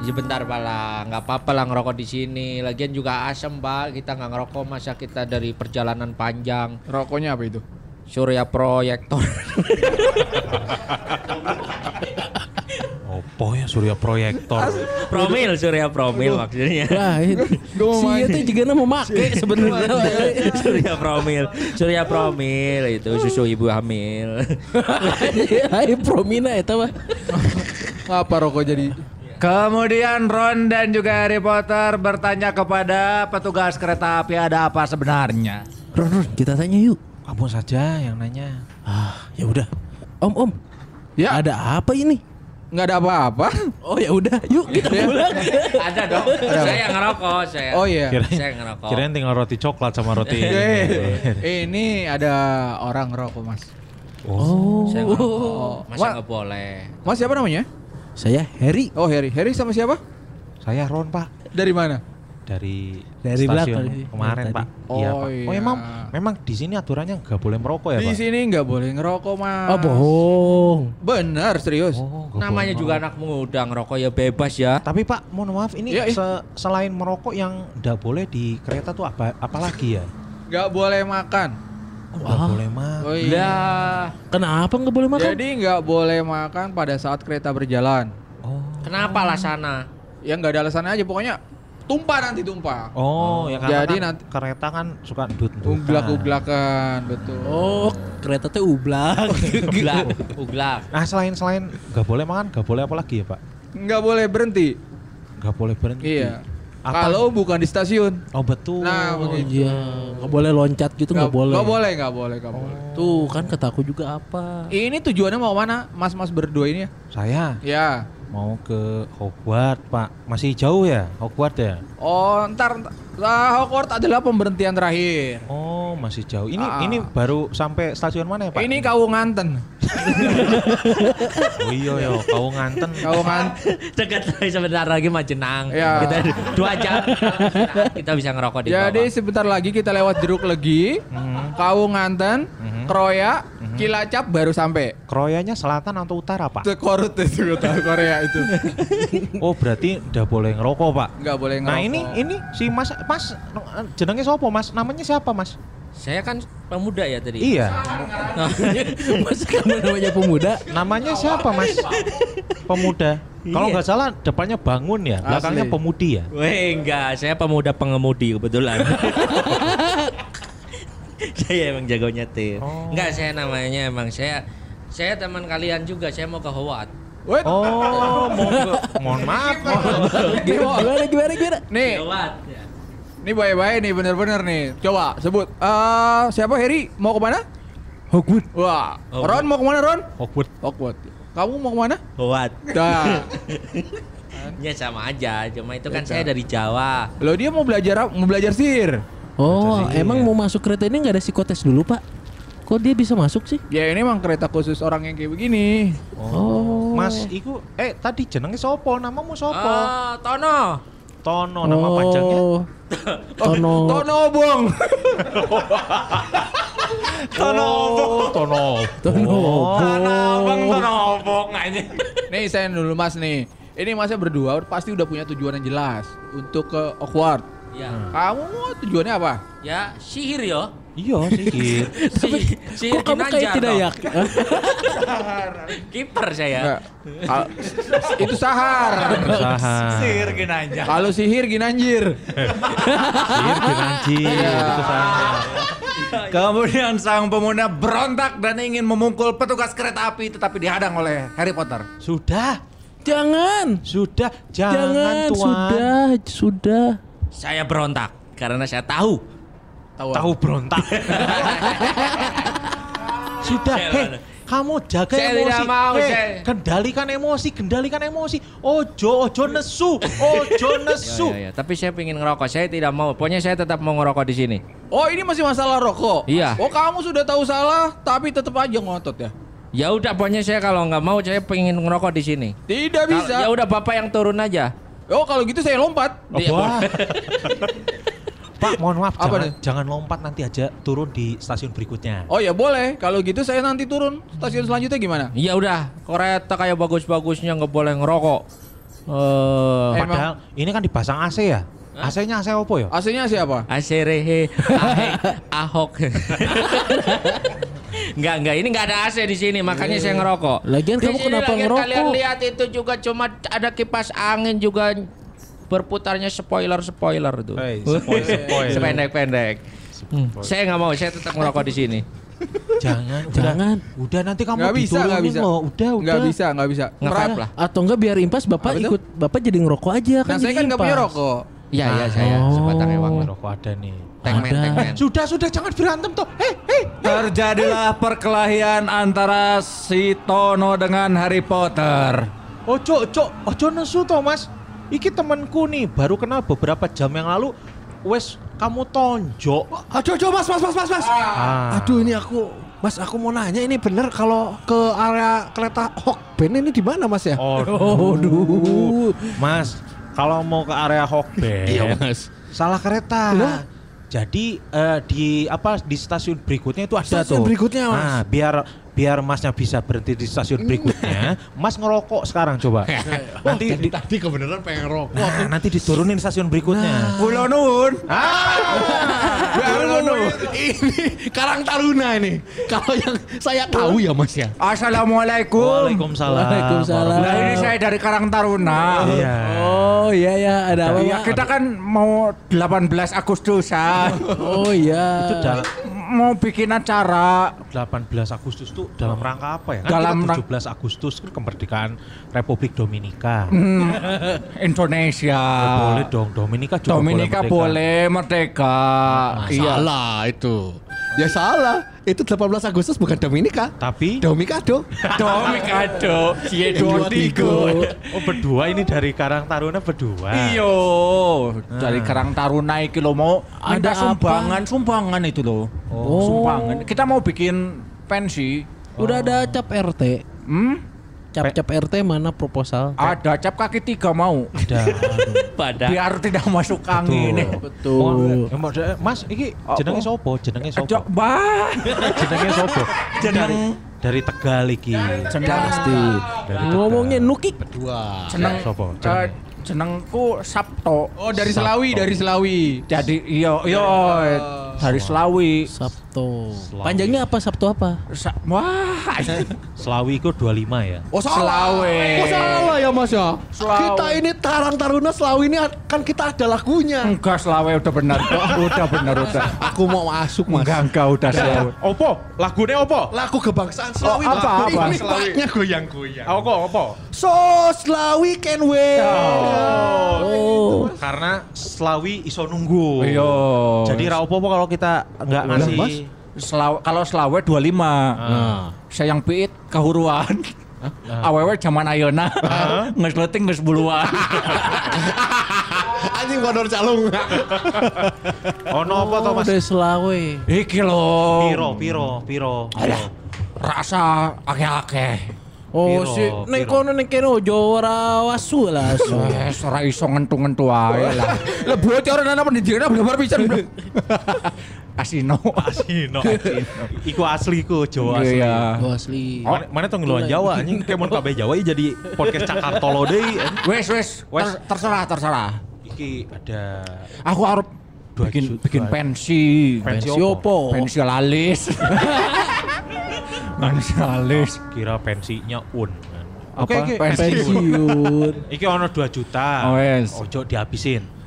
Ya bentar pak lah, nggak apa-apa lah ngerokok di sini. Lagian juga asem pak. Kita nggak ngerokok masa kita dari perjalanan panjang. Rokoknya apa itu? Surya proyektor. Opo ya Surya Proyektor. promil Surya promil maksudnya. Wah, itu. si itu juga mau make sebenarnya. Surya promil, Surya promil itu susu ibu hamil. Hai Promina itu mah. Apa rokok jadi? Kemudian Ron dan juga Harry Potter bertanya kepada petugas kereta api ada apa sebenarnya. Ron, Ron, kita tanya yuk. Kamu saja yang nanya. Ah, ya udah. Om, Om. Ya. Ada apa ini? Nggak ada apa-apa. Oh ya udah, yuk kita pulang. Ada dong. saya ngerokok, saya. Oh iya. Kirain, Saya ngerokok. kirain tinggal roti coklat sama roti. Eh, ini ada orang ngerokok mas. Oh. Saya ngerokok. Masa Wah. nggak boleh? Mas siapa namanya? Saya Harry. Oh Harry. Harry sama siapa? Saya Ron pak. Dari mana? Dari Dari stasiun belakang. kemarin Tadi. pak. Oh, iya pak. Oh iya. emang memang di sini aturannya nggak boleh merokok ya Di pak? sini nggak boleh ngerokok mas. Oh bohong. Benar serius. Oh, Namanya juga anak muda ngerokok ya bebas ya. Tapi pak, mohon maaf ini iya. se- selain merokok yang nggak boleh di kereta tuh apa apalagi ya? nggak boleh makan. Nggak boleh mah. Oh iya. Lah, Kenapa nggak boleh makan? Jadi nggak boleh makan pada saat kereta berjalan. kenapa lah sana? Ya nggak ada alasannya aja pokoknya tumpah nanti tumpah. Oh, ya karena Jadi kan nanti- kereta kan suka dut Uglak-uglakan betul. Oh, kereta teh ublak. Uglak, uglak. Nah selain selain nggak boleh makan, nggak boleh apa lagi ya pak? Nggak boleh berhenti. Nggak boleh berhenti. Iya. Apa? Kalau bukan di stasiun. Oh betul. Nah, begitu. Iya, nggak boleh loncat gitu nggak boleh. Nggak boleh, nggak boleh, nggak boleh. Tuh kan kata aku juga apa? Ini tujuannya mau mana? Mas-mas berdua ini ya? Saya Ya. Mau ke Hogwarts pak. Masih jauh ya Hogwarts ya? Oh, ntar, nah, Hogwarts adalah pemberhentian terakhir. Oh masih jauh. Ini Ah. ini baru sampai stasiun mana ya pak? Ini kau nganten. Oh iya ya, kau nganten. Kau nganten. Dekat lagi sebentar lagi Majenang. Ya. Kita dua jam. kita bisa ngerokok di Jadi bawah. sebentar lagi kita lewat jeruk legi, Mhm. kau nganten, Mhm. Kilacap baru sampai. Kroyanya selatan atau utara pak? Korut itu kota Korea itu. Oh berarti udah boleh ngerokok pak? Nggak boleh ngerokok. Nah ini ini si mas mas jenengnya siapa mas? Namanya siapa mas? Saya kan pemuda ya tadi. Iya. Masa kamu namanya pemuda? Namanya siapa mas? Pemuda. Kalau Iya. nggak salah depannya bangun ya, belakangnya Asli. pemudi ya. Weh enggak, saya pemuda pengemudi kebetulan. saya emang jago nyetir. Oh. Enggak, saya namanya emang saya saya teman kalian juga, saya mau ke Howard. Wait, Oh, mau ke, mohon maaf. mohon- Gimana gimana gimana? nih, Howard. Ya. nih baik-baik nih bener-bener nih. Coba sebut. Eh siapa Heri? Mau ke mana? Hogwarts. Wah, Oh. Ron mau ke mana Ron? Hogwarts. Hogwarts. Kamu mau ke mana? Howard. Dah. Ya sama aja, cuma itu kan saya dari Jawa. Lo dia mau belajar? Mau belajar sihir. Oh, emang mau masuk kereta ini nggak ada psikotes dulu pak? Kok dia bisa masuk sih? Ya ini emang kereta khusus orang yang kayak begini. Oh. Mas, iku eh tadi jenengnya sopo? Namamu sopo? Oh, Tono. Tono nama panjangnya. Oh. Tono. Tono Bong. Tono. Oh, Tono. Tono. Bang Tono Bong ini. nih saya dulu Mas nih. Ini masnya berdua pasti udah punya tujuan yang jelas untuk ke Hogwarts. Ya, Kamu tujuannya apa? ya sihir yo. Iya sih. Si, sihir Kok kamu kayak tidak ya? Kiper saya. Itu sahar. Usaha. Ginanjar. Kalau sihir ginanjir. Sihir Ginanji. Itu sama. Kemudian sang pemuda berontak dan ingin memukul petugas kereta api tetapi dihadang oleh Harry Potter. Sudah. Jangan. Sudah. Jangan, Jangan. tuan. Sudah. Sudah. Saya berontak karena saya tahu. Tahu berontak. Sudah. Mana? kamu jaga Saya emosi. tidak mau, Hei, saya- kendalikan emosi, kendalikan emosi. Ojo, ojo nesu, ojo nesu. Ya, ya, ya. Tapi saya ingin ngerokok. Saya tidak mau. Pokoknya saya tetap mau ngerokok di sini. Oh ini masih masalah rokok. Iya. Oh kamu sudah tahu salah tapi tetap aja ngotot ya. Ya udah, pokoknya saya kalau nggak mau saya pengen ngerokok di sini. Tidak bisa. Ya udah, bapak yang turun aja. Oh kalau gitu saya lompat. Iya. Wah. Pak, mohon maaf, Apa jangan, nih? jangan lompat nanti aja turun di stasiun berikutnya. Oh ya boleh. Kalau gitu saya nanti turun stasiun selanjutnya gimana? Ya udah, kereta kayak bagus-bagusnya nggak boleh ngerokok. Eh, Emang- Padahal ini kan dipasang AC ya. AC-nya AC apa ya? AC-nya siapa? Aserehe, Ahe, Ahok. Enggak, enggak. Ini enggak ada AC di sini, makanya saya ngerokok. Lagian Di kamu sini kenapa lagian ngerokok? Kalian lihat itu juga cuma ada kipas angin juga berputarnya spoiler-spoiler tuh. Hei, spoil, spoil. Sependek-pendek. Hmm, Saya nggak mau, saya tetap ngerokok di sini. Jangan, Jangan. Udah, udah nanti kamu Nggak bisa, nggak diturunin bisa. loh. Udah, udah. Nggak bisa, nggak bisa. Nge-vape lah. Atau enggak biar impas bapak Apa tuh? ikut bapak jadi ngerokok aja kan Nah saya kan nggak punya rokok. Iya, iya saya Oh. sebatang ewang. Rokok ada nih. Tengmen, Ada. tengmen. Sudah, sudah jangan berantem tuh. Hei, hei. Terjadilah perkelahian antara si Tono dengan Harry Potter. Ojo, ojo, ojo nesu toh mas. Iki temanku nih baru kenal beberapa jam yang lalu. Wes kamu tonjok. Aduh, aduh, mas, mas, mas, mas, mas. Ah. Aduh, ini aku, mas, aku mau nanya ini bener kalau ke area kereta Hokben ini di mana, mas ya? Oh, Aduh. Mas, kalau mau ke area Hokben, Iya, Mas. salah kereta. Lah? Jadi eh, di apa di stasiun berikutnya itu ada Stasiun tuh. berikutnya, Mas. Nah, biar biar masnya bisa berhenti di stasiun berikutnya, mas ngerokok sekarang coba. nanti di, tadi kebenaran pengen rokok. nah, nanti diturunin stasiun berikutnya. Pulau Nun. Baru ngomongin ini Karang Taruna ini. Kalau yang saya tahu ya Mas ya. Assalamualaikum. Waalaikumsalam. Waalaikumsalam. Nah ini saya dari Karang Taruna. Iya. Oh iya ya ada apa? Ya kita kan mau 18 Agustusan. Oh iya. Itu mau bikin acara 18 Agustus tuh dalam rangka apa ya? Kan Dalam kita 17 Agustus kan kemerdekaan Republik Dominika. Indonesia. Boleh dong, Dominika juga Dominika boleh. boleh merdeka. Iya. Salah itu. Ya salah. Itu 18 Agustus bukan Dominika. Tapi Domikado. Domikado. Cie dua tigo. oh berdua ini dari Karang Taruna berdua. Iyo, dari Karang Taruna iki lo mau ada Ada apa? sumbangan, sumbangan itu loh. Oh. Sumbangan. Kita mau bikin pensi. Udah ada cap RT. Hmm? Cap-cap RT mana proposal? Ada cap kaki tiga mau. Ada. Pada Biar tidak masuk angin. Betul. Oh, eh, Mas, iki jenenge sopo? Jenenge sopo? Aduh, bah. Jenenge sopo? Jeneng Dari Tegal iki. Pasti. Dari Ngomongnya nukik. jeneng Sopo? eh, Jenenge. jenengku Sabto. Oh dari Selawi, dari Selawi. Jadi iyo iyo dari Selawi. Sabto. Panjangnya apa Sabto apa? Sa- Wah, Selawi itu 25 ya. Oh salah. Selawe. Oh salah ya Mas ya. Selawe. Kita ini Karang Taruna Selawi ini kan kita ada lagunya. enggak Selawe udah benar kok. Udah benar udah. Aku mau masuk Mas. Enggak enggak udah Selawe. Opo? Lagune opo? Lagu kebangsaan Selawi. Oh, apa, apa? Ini paknya goyang-goyang. Opo, opo? So Selawi can wait. Oh. Karena Selawi iso nunggu. Iya. Jadi ra opo kalau kita nggak Lah, ngasih Mas. Selawe, kalau Selawe 25. Ah. Sayang piit kahuruan. Awewe zaman ayeuna geus leuting geus buluan. Anjing kodor calung. Ono apa to Mas? Dari Selawe. Iki lho. Piro, piro, piro. Alah, rasa akeh-akeh. Oh si ning piro. kono ning kene ojo ora wasu lah. Wes ora iso ngentu-ngentu ae lah. Lah bocor nana pendidikan bener pisan. Asino. Asino. Iku asli ku Jawa asli. Iya. Oh, asli. Mana, mana tuh ngeluhan Jawa anjing kayak mau kabeh Jawa ini jadi podcast Cakartolo deui. anjing. Wes wes Wes. ter- terserah terserah. Iki ada Aku Dua bikin bikin pensi. Pensi Si opo? Pensi lalis. Pensi lalis. kira pensinya un. Apa? Oke, oke. Pensiun. Iki ono 2 juta. Oh, wes. Ojo dihabisin.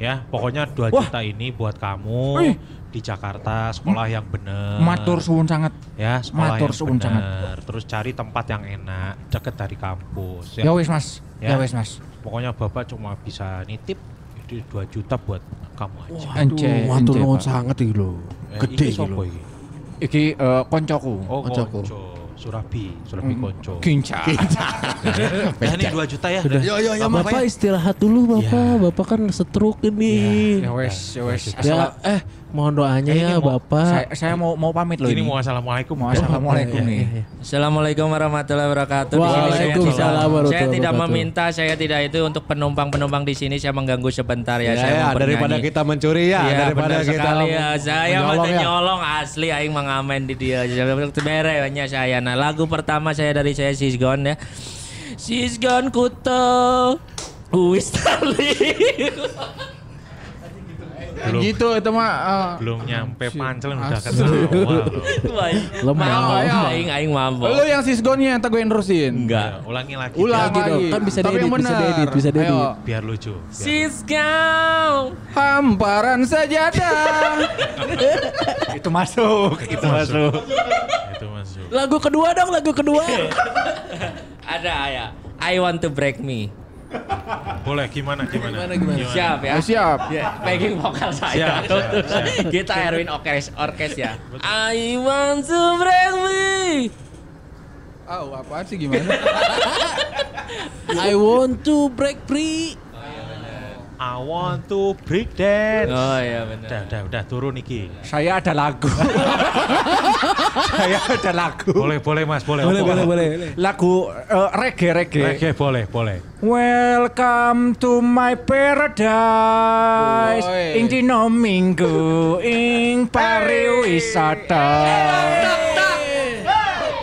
Ya, pokoknya 2 Wah. juta ini buat kamu Ih. di Jakarta, sekolah yang bener. Matur suwun sangat. Ya, sekolah matur yang suwun bener. Terus cari tempat yang enak, deket dari kampus. Ya wes Mas. Ya. Ya wes Mas. Pokoknya Bapak cuma bisa nitip itu 2 juta buat kamu aja. Ence, Matur ence, nuwun sangat iki lho. Eh, Gede iki lho. Iki? Eh, koncoku. Oh, Koncoku. konco. Surabi, Surabi konco. Kinca. Ya ini 2 juta ya. Yo yo yo Bapak makanya. istirahat dulu Bapak. Bapak kan stroke ini. Ya wes, ya wes. Ya, eh mohon doanya ya mau- Bapak. Saya, saya mau mau pamit loh Ini ini. mau assalamualaikum. Mau assalamualaikum Ya, nih. ya, ya. Assalamualaikum warahmatullahi wabarakatuh. Waalaikumsalam warahmatullahi Saya tidak meminta, saya tidak itu untuk penumpang-penumpang di sini saya mengganggu sebentar ya. Ya, saya ya, mau daripada kita mencuri ya, Iya, daripada kita sekali ya. Saya menyolong ya. nyolong asli aing mengamen di dia. Berenya saya. Nah, lagu pertama saya dari saya Sisgon ya. Sisgon kuto Wis tali. Belum, Gitu itu mah. eh, belum nyampe pancel udah Asu. ketawa. Lemah. Mau aing aing mampu. Lu yang sisgonnya yang gue terusin. Enggak. Ya, ulangi lagi. Ulang Lagi dong, kan bisa diedit, bisa diedit, bisa diedit. Biar, lucu. Sisgon. Hamparan sajadah. Itu masuk, itu masuk. Itu masuk. Lagu kedua dong, lagu kedua. Ada ya. I want to break me. Boleh gimana gimana? Gimana, gimana? Siap ya. Ya, siap. Ya, backing vokal saya. Siap, siap, siap. Kita Erwin Orkes Orkes ya. I want to break me. Oh, apaan sih gimana? I want to break free. I want to break dance. Oh iya benar. Udah, udah, udah turun iki. Saya ada lagu. saya ada lagu. Boleh, boleh Mas, boleh. Boleh, boleh, boleh. Lagu eh, reggae reggae. Reggae boleh, boleh. Welcome to my paradise. Ing dino minggu Ing pariwisata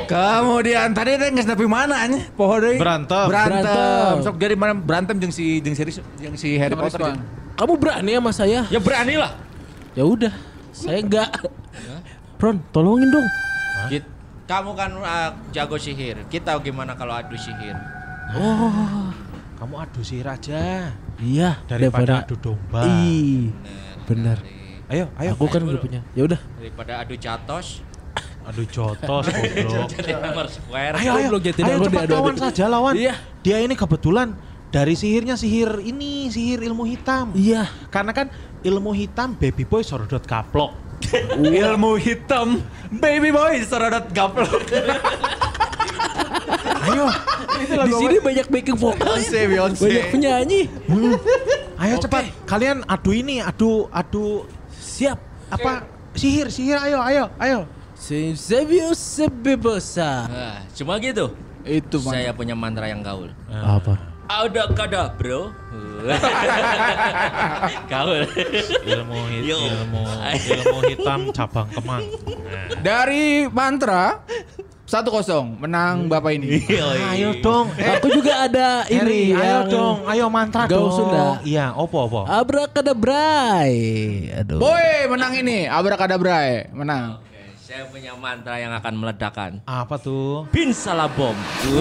Kemudian tadi teh geus nepi mana nya? Poho deui. Berantem. Berantem. Berantem. Sok jadi mana berantem jeung si jeung si jeung si Harry Potter. Kamu berani sama saya? Ya berani lah. Ya udah, saya enggak. Pron, tolongin dong. Kit- Kamu kan uh, jago sihir. Kita gimana kalau adu sihir? Kamu adu sihir aja Iya, daripada adu domba. Ih, benar. Ayo, ayo. Aku kan udah punya. Ya udah. Daripada adu catos, Adu jotos goblok. square. Ayo, ayo. Ayo cepat lawan saja lawan. Iya. Dia ini kebetulan dari sihirnya sihir ini, sihir ilmu hitam. Iya. Karena kan ilmu hitam baby boy sorodot kaplok. Ilmu hitam baby boy serodot gaplok. Ayo, Di sini banyak backing vokal. Banyak penyanyi. ayo cepat. Kalian adu ini, adu adu Siap. apa? Sihir, sihir. Ayo, ayo, ayo. Sebio sebebosa. Nah, cuma gitu. Itu. Saya punya mantra yang gaul. Apa? Ada kada bro. gaul. Ilmu hit, ilmu ilmu hitam cabang kemang. Dari mantra 1-0 menang Bapak ini. Ayo dong. Eh, Aku juga ada Harry, ini ayo yang dong. Ayo mantra Gaul dong. Sunda. Iya, opo opo. Abrakadabrai. Aduh. Boy menang ini. Abrakadabra menang. Saya punya mantra yang akan meledakkan. Apa tuh? Bin salah bom.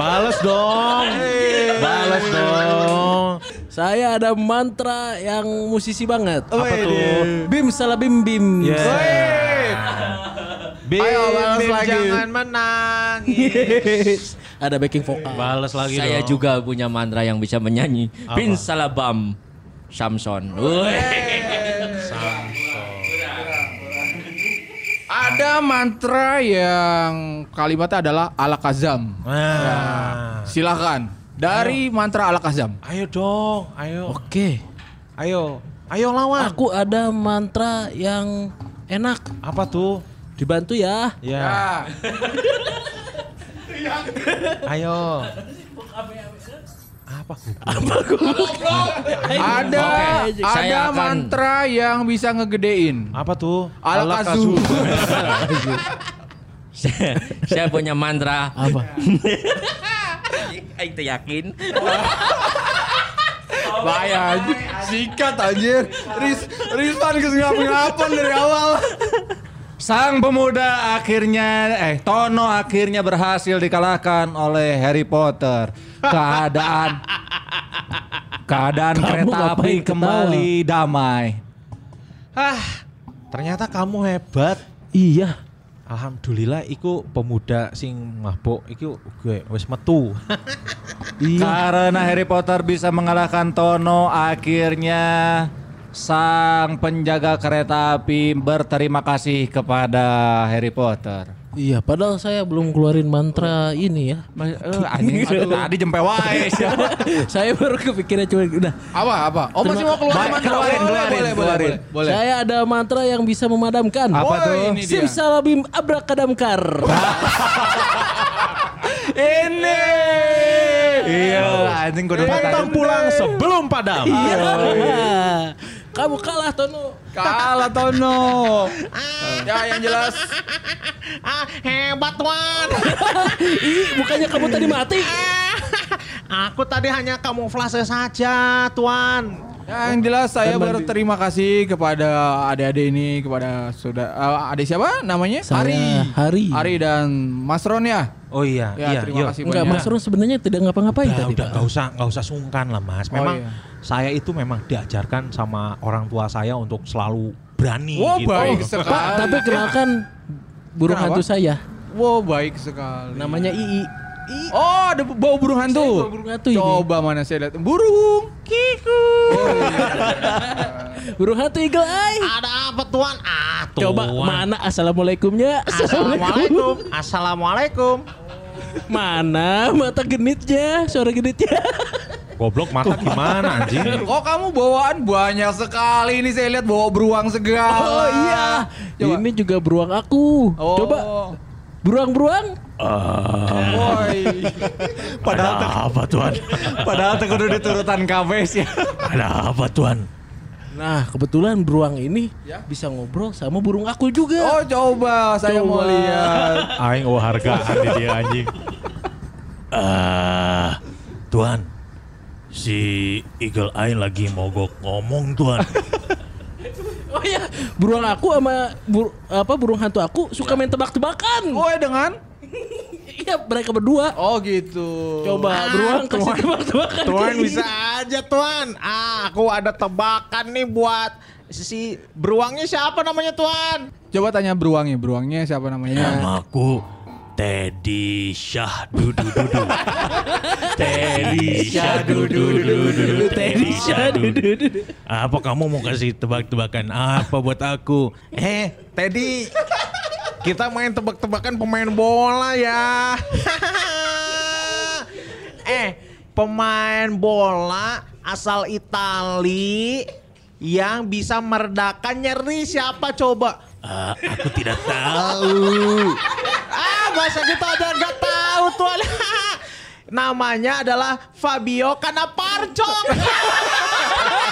Bales dong. Bales dong. Saya ada mantra yang musisi banget. Apa tuh? Bim salah bim bim. Bim, Ayo, balas Bim, lagi. jangan menangis. Ada backing vokal. Bales lagi Saya dong. juga punya mantra yang bisa menyanyi. Apa? Bin salah bam. Samson. Woi. Ada mantra yang kalimatnya adalah alakazam. Nah. Silakan. Dari mantra alakazam. Ayo dong, ayo. Oke. Ayo. Ayo lawan. Aku ada mantra yang enak. Apa tuh? Dibantu ya. Ya. Ayo. Apa Ada Oke, ada akan- mantra yang bisa ngegedein. Apa tuh? Alakazu. saya, saya punya mantra. Apa? Itu yakin. Bahaya anjir. Sikat anjir. Riz Rizwan kes ngapa-ngapain dari awal. Sang pemuda akhirnya eh Tono akhirnya berhasil dikalahkan oleh Harry Potter. Keadaan keadaan Kamu kereta api ketawa? kembali damai. Ah, ternyata kamu hebat. Iya. Alhamdulillah iku pemuda sing mabuk iku gue wis metu. Karena Harry Potter bisa mengalahkan Tono, akhirnya sang penjaga kereta api berterima kasih kepada Harry Potter. Iya, padahal saya belum keluarin mantra ini ya. Mas- eh, anjing tadi jempe wae. saya baru kepikiran cuma udah. Apa apa? Oh masih mau keluar Baik, mantra? keluarin, Boleh, keluarin, boleh, boleh, keluarin. boleh, boleh. Saya ada mantra yang bisa memadamkan. Apa Woi, tuh? Simsalabim abrakadamkar. Ini. Iya, anjing kudu Pantang pulang sebelum padam. Iya. Kamu kalah Tono. Kalah Tono. Ya yang jelas Ah, hebat Wan. Ih, bukannya kamu tadi mati? Aku tadi hanya kamuflase saja, Tuan. Ya, yang jelas saya berterima kasih kepada adik-adik ini, kepada sudah eh, adik siapa namanya? Saya, Hari. Hari. Hari dan Mas Ron ya. Oh iya, Ya, iya, terima kasih Enggak, banyak. Mas Ron sebenarnya tidak ngapa-ngapain Udah, tadi, udah Pak. nggak usah nggak usah sungkan lah Mas. Oh, Memang iya. saya itu memang diajarkan sama orang tua saya untuk selalu berani Wah, gitu. baik Pak, sekali. tapi kenalkan burung Kenapa? hantu saya. Wow, baik sekali. Namanya Ii. Oh, ada bau burung hantu. bawa burung hantu ini. Coba mana saya lihat. Burung. Kiku. Burung hantu eagle eye. Ada apa Tuan? Ah, Tuan. Coba mana assalamualaikumnya? Assalamualaikum. Assalamualaikum. Mana mata genitnya? Suara genitnya. Goblok mata gimana anjing? Kok kamu bawaan banyak sekali ini saya lihat bawa beruang segala. Oh iya. Coba. Ini juga beruang aku. Oh. Coba beruang-beruang. Woi. Padahal Ada apa Tuan? padahal teh kudu diturutan kabeh sih. Ada apa Tuan? Nah, kebetulan beruang ini bisa ngobrol sama burung aku juga. Oh coba saya mau Coba. lihat. Aing oh hargaan di dia anjing. Ah, Tuan. Si Eagle Eye lagi mogok ngomong, Tuan. Oh iya, beruang aku sama bur- apa burung hantu aku suka main tebak-tebakan. Oh dengan? Iya, mereka berdua. Oh gitu. Coba beruang kasih tebak-tebakan. Tuan kayak bisa aja, Tuan. Ah, aku ada tebakan nih buat si beruangnya siapa namanya, Tuan? Coba tanya beruangnya, beruangnya siapa namanya? Namaku Teddy Syah Dudu Dudu. Teddy Syah Dudu Dudu. Teddy Syah Dudu. Apa kamu mau kasih tebak-tebakan apa buat aku? Eh, Teddy. Kita main tebak-tebakan pemain bola ya. eh, pemain bola asal Itali yang bisa meredakan nyeri siapa coba? Ah, aku tidak tahu. ah, bahasa gitu aja nggak tahu tuan. Namanya adalah Fabio Cannavaro.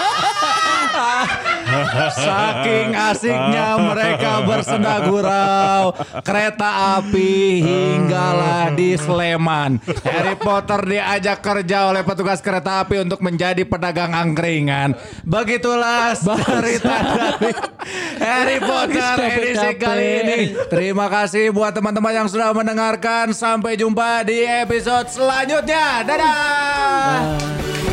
Saking asiknya mereka bersenda gurau kereta api hinggalah di Sleman. Harry Potter diajak kerja oleh petugas kereta api untuk menjadi pedagang angkringan. Begitulah cerita dari Harry Potter edisi kali ini. Terima kasih buat teman-teman yang sudah mendengarkan. Sampai jumpa di episode selanjutnya. Dadah.